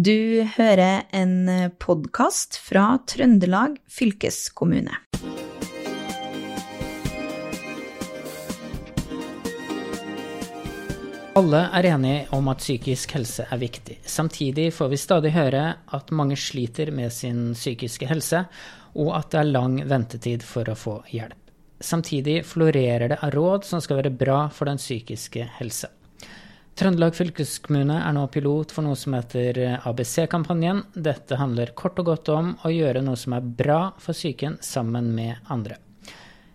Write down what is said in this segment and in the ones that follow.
Du hører en podkast fra Trøndelag fylkeskommune. Alle er enige om at psykisk helse er viktig. Samtidig får vi stadig høre at mange sliter med sin psykiske helse, og at det er lang ventetid for å få hjelp. Samtidig florerer det av råd som skal være bra for den psykiske helse. Trøndelag fylkeskommune er nå pilot for noe som heter ABC-kampanjen. Dette handler kort og godt om å gjøre noe som er bra for psyken sammen med andre.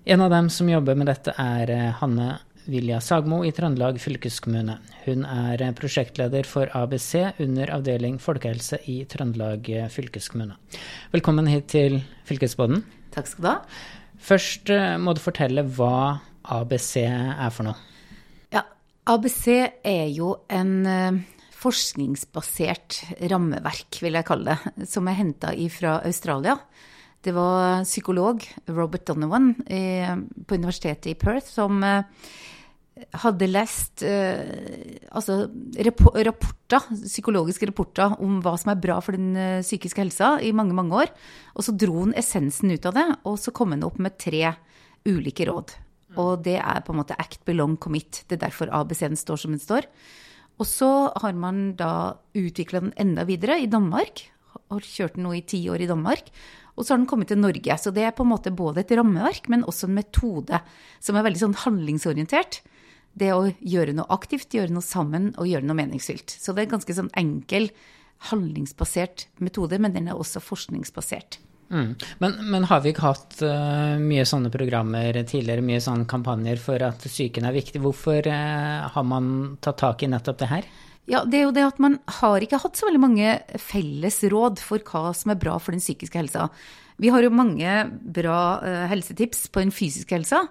En av dem som jobber med dette, er Hanne Vilja Sagmo i Trøndelag fylkeskommune. Hun er prosjektleder for ABC under avdeling folkehelse i Trøndelag fylkeskommune. Velkommen hit til fylkesboden. Takk skal du ha. Først må du fortelle hva ABC er for noe. ABC er jo en forskningsbasert rammeverk, vil jeg kalle det, som er henta fra Australia. Det var psykolog Robert Donovan på universitetet i Perth som hadde lest eh, altså, rapporter, psykologiske rapporter om hva som er bra for den psykiske helsa i mange, mange år. Og så dro han essensen ut av det, og så kom han opp med tre ulike råd. Og det er på en måte act, belong, commit. Det er derfor ABC-en står som den står. Og så har man da utvikla den enda videre i Danmark. Har kjørt den nå i ti år i Danmark. Og så har den kommet til Norge. Så det er på en måte både et rammeverk, men også en metode som er veldig sånn handlingsorientert det å gjøre noe aktivt, gjøre noe sammen og gjøre noe meningsfylt. Så det er en ganske sånn enkel, handlingsbasert metode, men den er også forskningsbasert. Mm. Men, men, har vi ikke hatt uh, mye sånne programmer tidligere, mye sånne kampanjer for at psyken er viktig? Hvorfor uh, har man tatt tak i nettopp det her? Ja, det er jo det at man har ikke hatt så veldig mange felles råd for hva som er bra for den psykiske helsa. Vi har jo mange bra uh, helsetips på den fysiske helsa.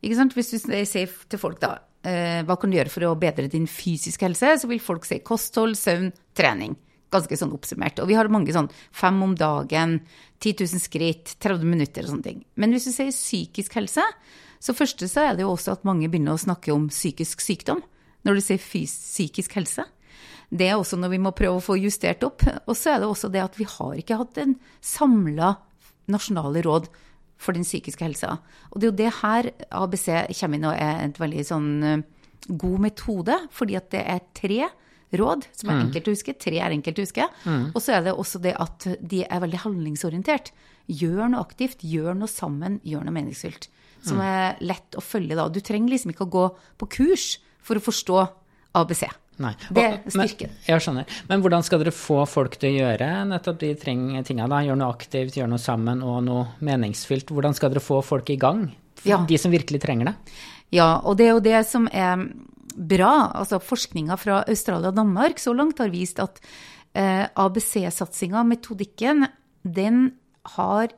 Ikke sant? Hvis du sier til folk da hva kan du gjøre for å bedre din fysiske helse, så vil folk si kosthold, søvn, trening. Ganske sånn oppsummert. Og vi har mange sånn fem om dagen, 10 000 skritt, 30 minutter og sånne ting. Men hvis du sier psykisk helse, så første så er det jo også at mange begynner å snakke om psykisk sykdom når du sier psykisk helse. Det er også når vi må prøve å få justert opp. Og så er det også det at vi har ikke hatt en samla nasjonale råd for den psykiske helsa. Og det er jo det her ABC kommer inn og er en veldig sånn god metode, fordi at det er tre råd som er enkelt å huske. Tre er enkelt å huske. Mm. Og så er det også det at de er veldig handlingsorientert. Gjør noe aktivt, gjør noe sammen, gjør noe meningsfylt. Som er lett å følge da. Du trenger liksom ikke å gå på kurs for å forstå ABC. Nei. Det er styrken. Men, jeg skjønner. Men hvordan skal dere få folk til å gjøre nettopp de tinga? da? Gjør noe aktivt, gjør noe sammen og noe meningsfylt. Hvordan skal dere få folk i gang? Ja. De som virkelig trenger det? Ja, og det er jo det som er bra. Altså forskninga fra Australia og Danmark så langt har vist at eh, ABC-satsinga, metodikken, den har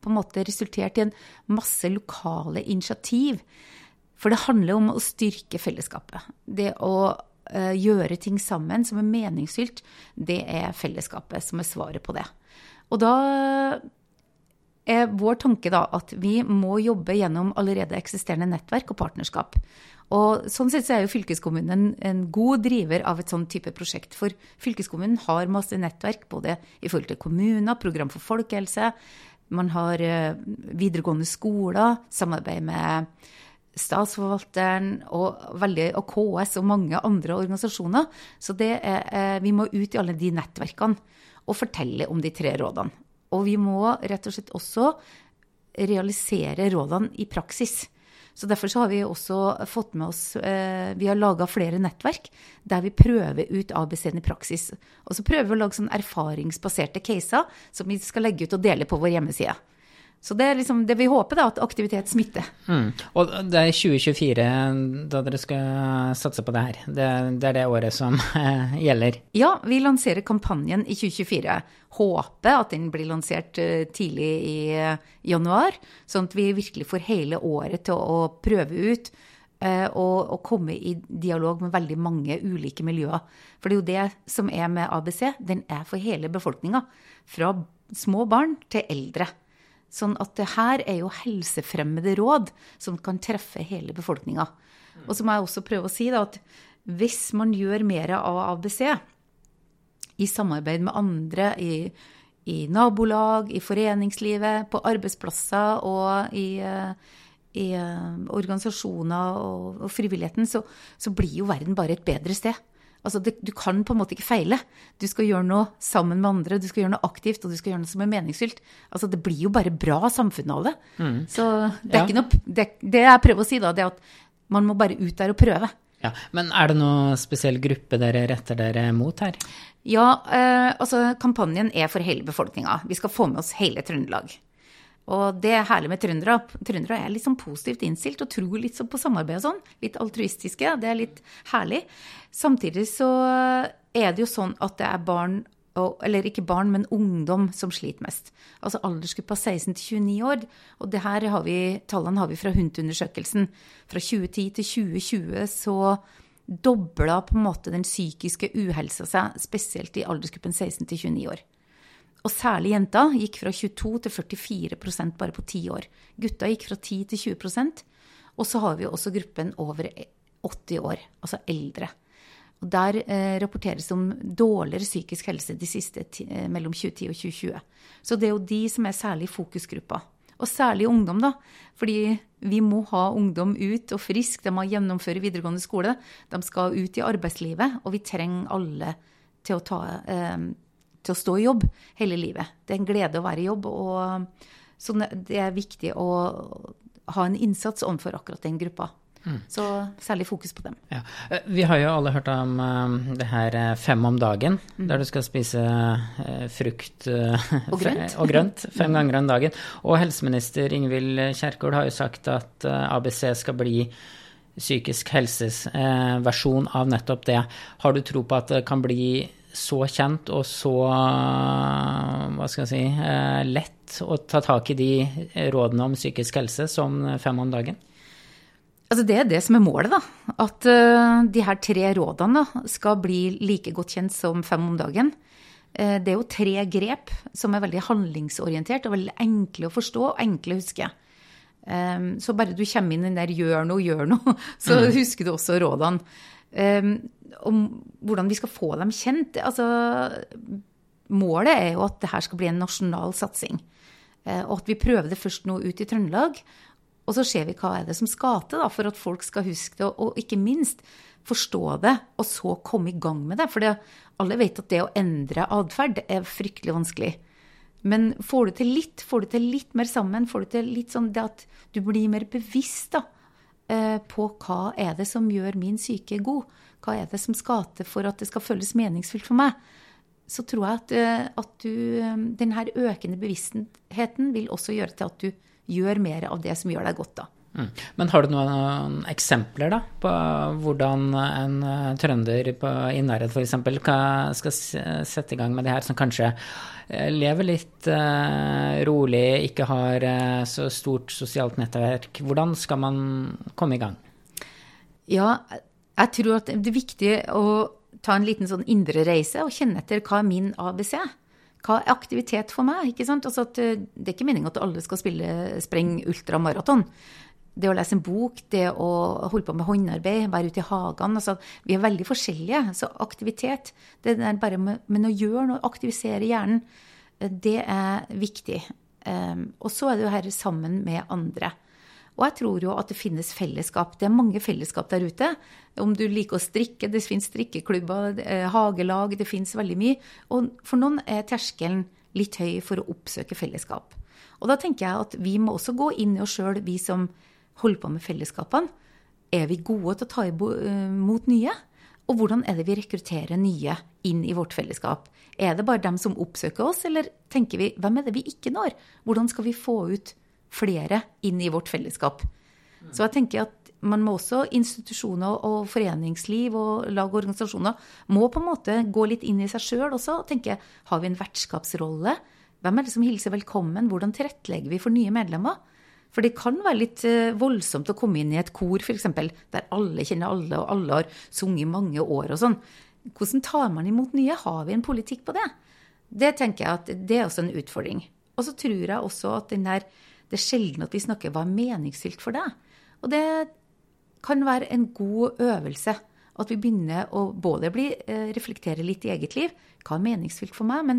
på en måte resultert i en masse lokale initiativ. For det handler om å styrke fellesskapet. Det å uh, gjøre ting sammen som er meningsfylt, det er fellesskapet som er svaret på det. Og da er vår tanke da at vi må jobbe gjennom allerede eksisterende nettverk og partnerskap. Og sånn sett så er jo fylkeskommunen en, god driver av et sånn type prosjekt. For fylkeskommunen har masse nettverk både i forhold til kommuner, program for folkehelse, man har uh, videregående skoler, samarbeid med Statsforvalteren og, veldig, og, KS og mange andre organisasjoner. Så er, eh, vi må ut i alle de nettverkene og fortelle om de tre rådene. Og vi må rett og slett også realisere rådene i praksis. Så Derfor så har vi også fått med oss eh, Vi har laga flere nettverk der vi prøver ut ABC-en i praksis. Og så prøver vi å lage sånn erfaringsbaserte caser som vi skal legge ut og dele på vår hjemmeside. Så det er liksom det vi håper, da, at aktivitet smitter. Mm. Og det er 2024 da dere skal satse på det her. Det, det er det året som gjelder? Ja, vi lanserer kampanjen i 2024. Håper at den blir lansert eh, tidlig i eh, januar, sånn at vi virkelig får hele året til å prøve ut. Eh, og, og komme i dialog med veldig mange ulike miljøer. For det er jo det som er med ABC. Den er for hele befolkninga. Fra små barn til eldre. Sånn at det her er jo helsefremmede råd som kan treffe hele befolkninga. Og så må jeg også prøve å si da, at hvis man gjør mer av ABC i samarbeid med andre i, i nabolag, i foreningslivet, på arbeidsplasser og i, i eh, organisasjoner og, og frivilligheten, så, så, blir jo verden bare et bedre sted. Altså, det, du kan på en måte ikke feile. Du skal gjøre noe sammen med andre, du skal gjøre noe aktivt, og du skal gjøre noe som er meningsfylt. Altså, det blir jo bare bra samfunn av det. Mm. Så det er ja. ikke noe det, det, jeg prøver å si, da, det er at man må bare ut der og prøve. Ja, Men er det noen spesiell gruppe dere retter dere mot her? Ja, eh, altså kampanjen er for hele befolkninga. Vi skal få med oss hele Trøndelag. Og det er herlig med trøndere. Trøndere er litt sånn positivt innstilt og tror litt sånn på samarbeid og sånn. Litt altruistiske. Det er litt herlig. Samtidig så er det jo sånn at det er barn, eller ikke barn, men ungdom som sliter mest. Altså aldersgruppa 16 til 29 år. Og det her har vi, tallene har vi fra HUNT-undersøkelsen. Fra 2010 til 2020 så dobla på en måte den psykiske uhelsa seg, spesielt i aldersgruppen 16 til 29 år. Og særlig jenta gikk fra 22 til 44% bare på ti år. Gutta gikk fra 10 til 20% Og så har vi også gruppen over 80 år, altså eldre. Og der eh, rapporteres det om dårligere psykisk helse de siste eh, mellom 2010 og 2020. Så det er jo de som er særlig fokusgruppa. Og særlig ungdom, da. Fordi vi må ha ungdom ut og frisk. De må gjennomføre videregående skole. De skal ut i arbeidslivet. Og vi trenger alle til å ta, eh, til å stå i jobb hele livet. Det er en glede å være i jobb, og så det er viktig å ha en innsats overfor akkurat den gruppa. Mm. Så særlig fokus på dem. Ja. Eh, vi har jo alle hørt om um, det her eh, fem om dagen, mm. der du skal spise frukt og, grønt. og, grønt. fem ganger om dagen. Og helseminister Ingvild Kjerkol har jo sagt at ABC skal bli psykisk helses versjon av nettopp det. Har du tro på at det kan bli så kjent og så hva skal jeg si, eh, lett å ta tak i de rådene om psykisk helse som Fem om dagen? Altså det er det som er målet, da. At uh, de her tre rådene da, skal bli like godt kjent som Fem om dagen. Uh, det er jo tre grep som er veldig handlingsorientert og veldig enkle å forstå og enkle å huske. Um, så bare du kommer inn i den der 'gjør noe, gjør noe', så mm. husker du også rådene. Um, om hvordan vi skal få dem kjent. Altså, målet er jo at det her skal bli en nasjonal satsing. Eh, og at vi prøver det først nå ut i Trøndelag. Og så ser vi hva er det som skal til da, for at folk skal huske det, og ikke minst forstå det, og så komme i gang med det. For alle vet at det å endre atferd er fryktelig vanskelig. Men får du til litt, får du til litt mer sammen, får du til litt sånn det at du blir mer bevisst da, på hva er det som gjør min syke god, hva er det som skal til for at det skal føles meningsfylt for meg? Så tror jeg at, eh, at du, eh, denne økende bevisstheten vil også gjøre til at du gjør mer av det som gjør deg godt, da. Men har du noen eksempler da, på hvordan en eh, trønder på Innherred f.eks. skal sette i gang med det her, som kanskje lever litt rolig, ikke har så stort sosialt nettverk? Hvordan skal man komme i gang? Ja, jeg tror at det er viktig å ta en liten sånn indre reise og kjenne etter hva er min ABC. Hva er aktivitet for meg? ikke sant? Altså at eh, det er ikke meningen at alle skal spille spreng ultramaraton. Det å lese en bok, det å holde på med håndarbeid, være ute i hagene altså, Vi er veldig forskjellige. Så aktivitet, det er bare med, med å gjøre noe, aktivisere hjernen, eh, det er viktig. Um, og så er det jo her sammen med andre. Og jeg tror jo at det finnes fellesskap. Det er mange fellesskap der ute. Om du liker å strikke, det finnes strikkeklubber, eh, hagelag, det finnes veldig mye. Og for noen er terskelen litt høy for å oppsøke fellesskap. Og da tenker jeg at vi må også gå inn i oss sjøl, vi som holder på med fellesskapene. Er vi gode til å ta imot eh, nye? Og hvordan er det vi rekrutterer nye inn i vårt fellesskap? Er det bare dem som oppsøker oss, eller tenker vi hvem er det vi ikke når? Hvordan skal vi få ut flere inn i vårt fellesskap. Så jeg tenker at man må også, institusjoner og foreningsliv og lag og organisasjoner, må på en måte gå litt inn i seg sjøl også og tenke har vi en vertskapsrolle? Hvem er det som hilser velkommen? Hvordan tilrettelegger vi for nye medlemmer? For det kan være litt eh, voldsomt å komme inn i et kor, f.eks., der alle kjenner alle, og alle har sunget i mange år og sånn. Hvordan tar man imot nye? Har vi en politikk på det? Det tenker jeg at det er også en utfordring. Og så tror jeg også at der det er sjelden at vi snakker hva er meningsfylt for deg. Og det kan være en god øvelse At vi begynner å både bli, eh, reflektere litt i eget liv. Hva er meningsfylt for meg? Men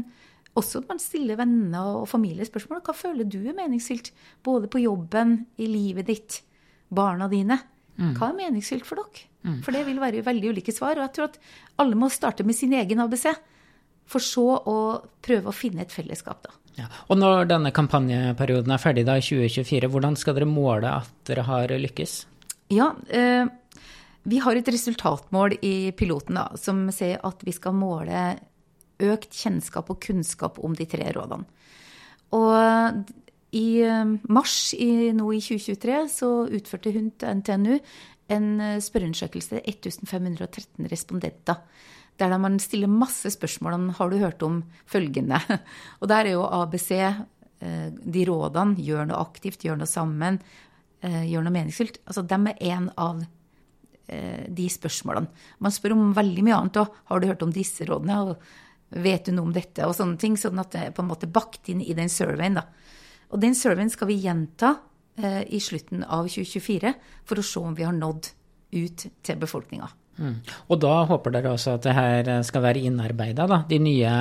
også at man stiller venner og familie spørsmål. Hva føler du er meningsfylt? Både på jobben, i livet ditt, barna dine. Hva er meningsfylt for dere? For det vil være veldig ulike svar. Og jeg tror at alle må starte med sin egen ABC. For så å prøve å finne et fellesskap, da. Ja. Og når denne kampanjeperioden er ferdig da i 2024, hvordan skal dere måle at dere har lykkes? Ja, eh, vi har et resultatmål i piloten da, som sier at vi skal måle økt kjennskap og kunnskap om de tre rådene. Og i eh, mars i, nå i 2023 så utførte hun til NTNU en eh, spørreundersøkelse 1513 respondenter. Der man stiller masse spørsmål om har du hørt om følgende. Og der er jo ABC, eh, de rådene, gjør noe aktivt, gjør noe sammen, gjør noe meningsfylt. Altså dem er en av de spørsmålene. Man spør om veldig mye annet òg. Har du hørt om disse rådene? Og vet du noe om dette? Og sånne ting. Sånn at det er på en måte bakt inn i den surveyen, da. Og den surveyen skal vi gjenta eh, i slutten av 2024 for å se om vi har nådd ut til befolkninga. Mm. Og da håper dere også at det her skal være innarbeida, da, de nye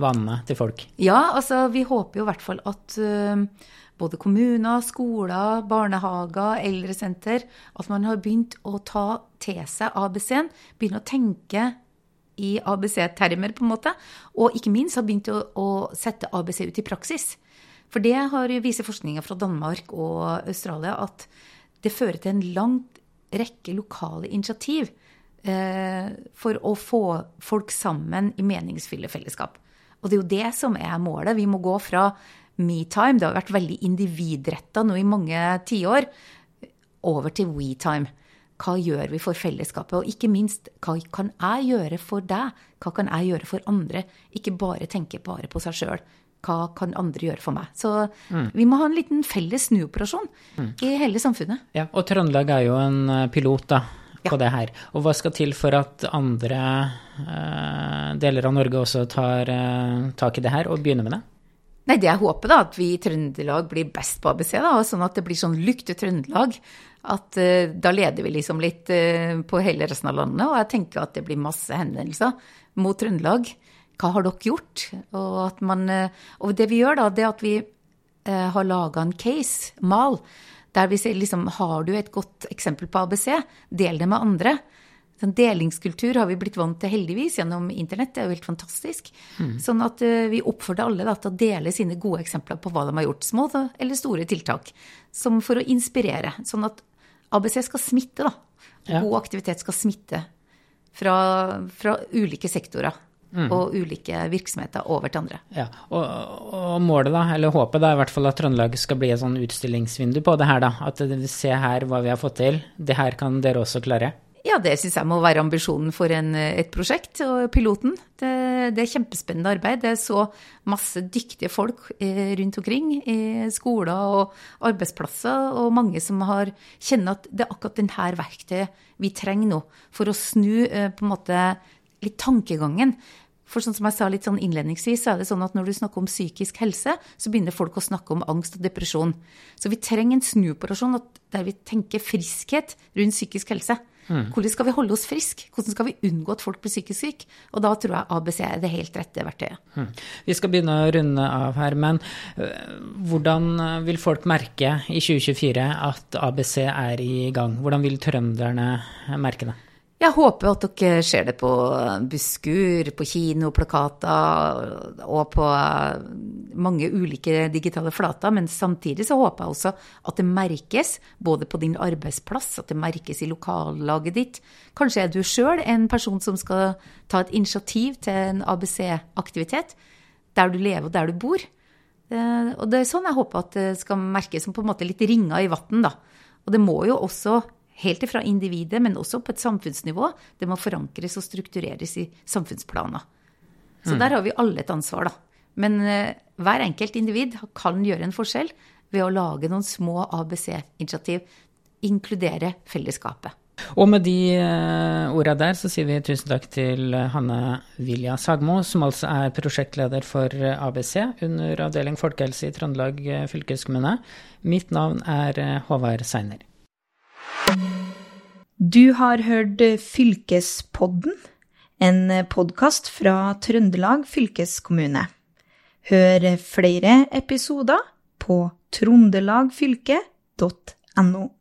vanene til folk? Ja, altså vi håper jo i hvert fall at uh, både kommuner, skoler, barnehager, eldresenter, at man har begynt å ta til seg ABC-en, begynne å tenke i ABC-termer, på en måte, og ikke minst har begynt å, å sette ABC ut i praksis. For det har viser forskninga fra Danmark og Australia at det fører til en lang rekke lokale initiativ eh, for å få folk sammen i meningsfulle fellesskap. Og det er jo det som er målet. Vi må gå fra metime, det har vært veldig individretta nå i mange tiår, over til WeTime. Hva gjør vi for fellesskapet? Og ikke minst, hva kan jeg gjøre for deg? Hva kan jeg gjøre for andre? Ikke bare tenke bare på seg sjøl hva kan andre gjøre for meg? Så mm. vi må ha en liten felles snuoperasjon mm. i hele samfunnet. Ja, Og Trøndelag er jo en eh, pilot da, på ja. det her. Og hva skal til for at andre eh, deler av Norge også tar eh, tak i det her og begynner med det? Nei, det jeg håper, da, at vi i Trøndelag blir best på ABC, da, sånn at det blir sånn lukte Trøndelag. At uh, da leder vi liksom litt på hele resten av landet. Og jeg tenker at det blir masse henvendelser mot Trøndelag hva har dere gjort? Og, man, uh, og det vi gjør da, det er at vi har laga en case, mal, der vi sier liksom har du et godt eksempel på ABC, del det med andre. Sånn delingskultur har vi blitt vant til heldigvis gjennom internett, det er jo helt fantastisk. Mm. Sånn at uh, vi oppfordrer alle da, til å dele sine gode eksempler på hva de har gjort, små eller store tiltak, som for å inspirere. Sånn at ABC skal smitte, da. Ja. God aktivitet skal smitte fra, fra ulike sektorer. Mm. og ulike virksomheter over til andre. Ja, og, og, målet, da, eller håpet, da, er i hvert fall at Trøndelag skal bli et sånn utstillingsvindu på det her. da, At se her hva vi har fått til. Det her kan dere også klare. Ja, det syns jeg må være ambisjonen for en, et prosjekt, og piloten. Det, det, er kjempespennende arbeid. Det er så masse dyktige folk eh, rundt omkring i skoler og arbeidsplasser, og mange som har kjenner at det er akkurat denne verktøyet vi trenger nå for å snu eh, på en måte litt tankegangen. For sånn som jeg sa litt sånn innledningsvis, så er det sånn at når du snakker om psykisk helse, så begynner folk å snakke om angst og depresjon. Så vi trenger en snuoperasjon der vi tenker friskhet rundt psykisk helse. Mm. Hvordan skal vi holde oss friske? Hvordan skal vi unngå at folk blir psykisk syke? Og da tror jeg ABC er det helt rette verktøyet. Mm. Vi skal begynne å runde av her, men uh, hvordan vil folk merke i 2024 at ABC er i gang? Hvordan vil trønderne merke det? Jeg håper at dere ser det på busskur, på kino, plakater og på mange ulike digitale flater. Men samtidig så håper jeg også at det merkes, både på din arbeidsplass, at det merkes i lokallaget ditt. Kanskje er du sjøl en person som skal ta et initiativ til en ABC-aktivitet, der du lever og der du bor. Eh, og det er sånn jeg håper at det skal merkes som på en måte litt ringer i vann, da. Og det må jo også helt ifra individet, men også på et samfunnsnivå. Det må forankres og struktureres i samfunnsplaner. Så mm. der har vi alle et ansvar, da. Men uh, hver enkelt individ kan gjøre en forskjell ved å lage noen små ABC-initiativ. Inkludere fellesskapet. Og med de uh, orda der, så sier vi tusen takk til Hanne Vilja Sagmo, som altså er prosjektleder for ABC under avdeling folkehelse i Trøndelag fylkeskommune. Mitt navn er Håvard Seiner. Du har hørt Fylkespodden, en podkast fra Trøndelag fylkeskommune. Hør flere episoder på trondelagfylket.no.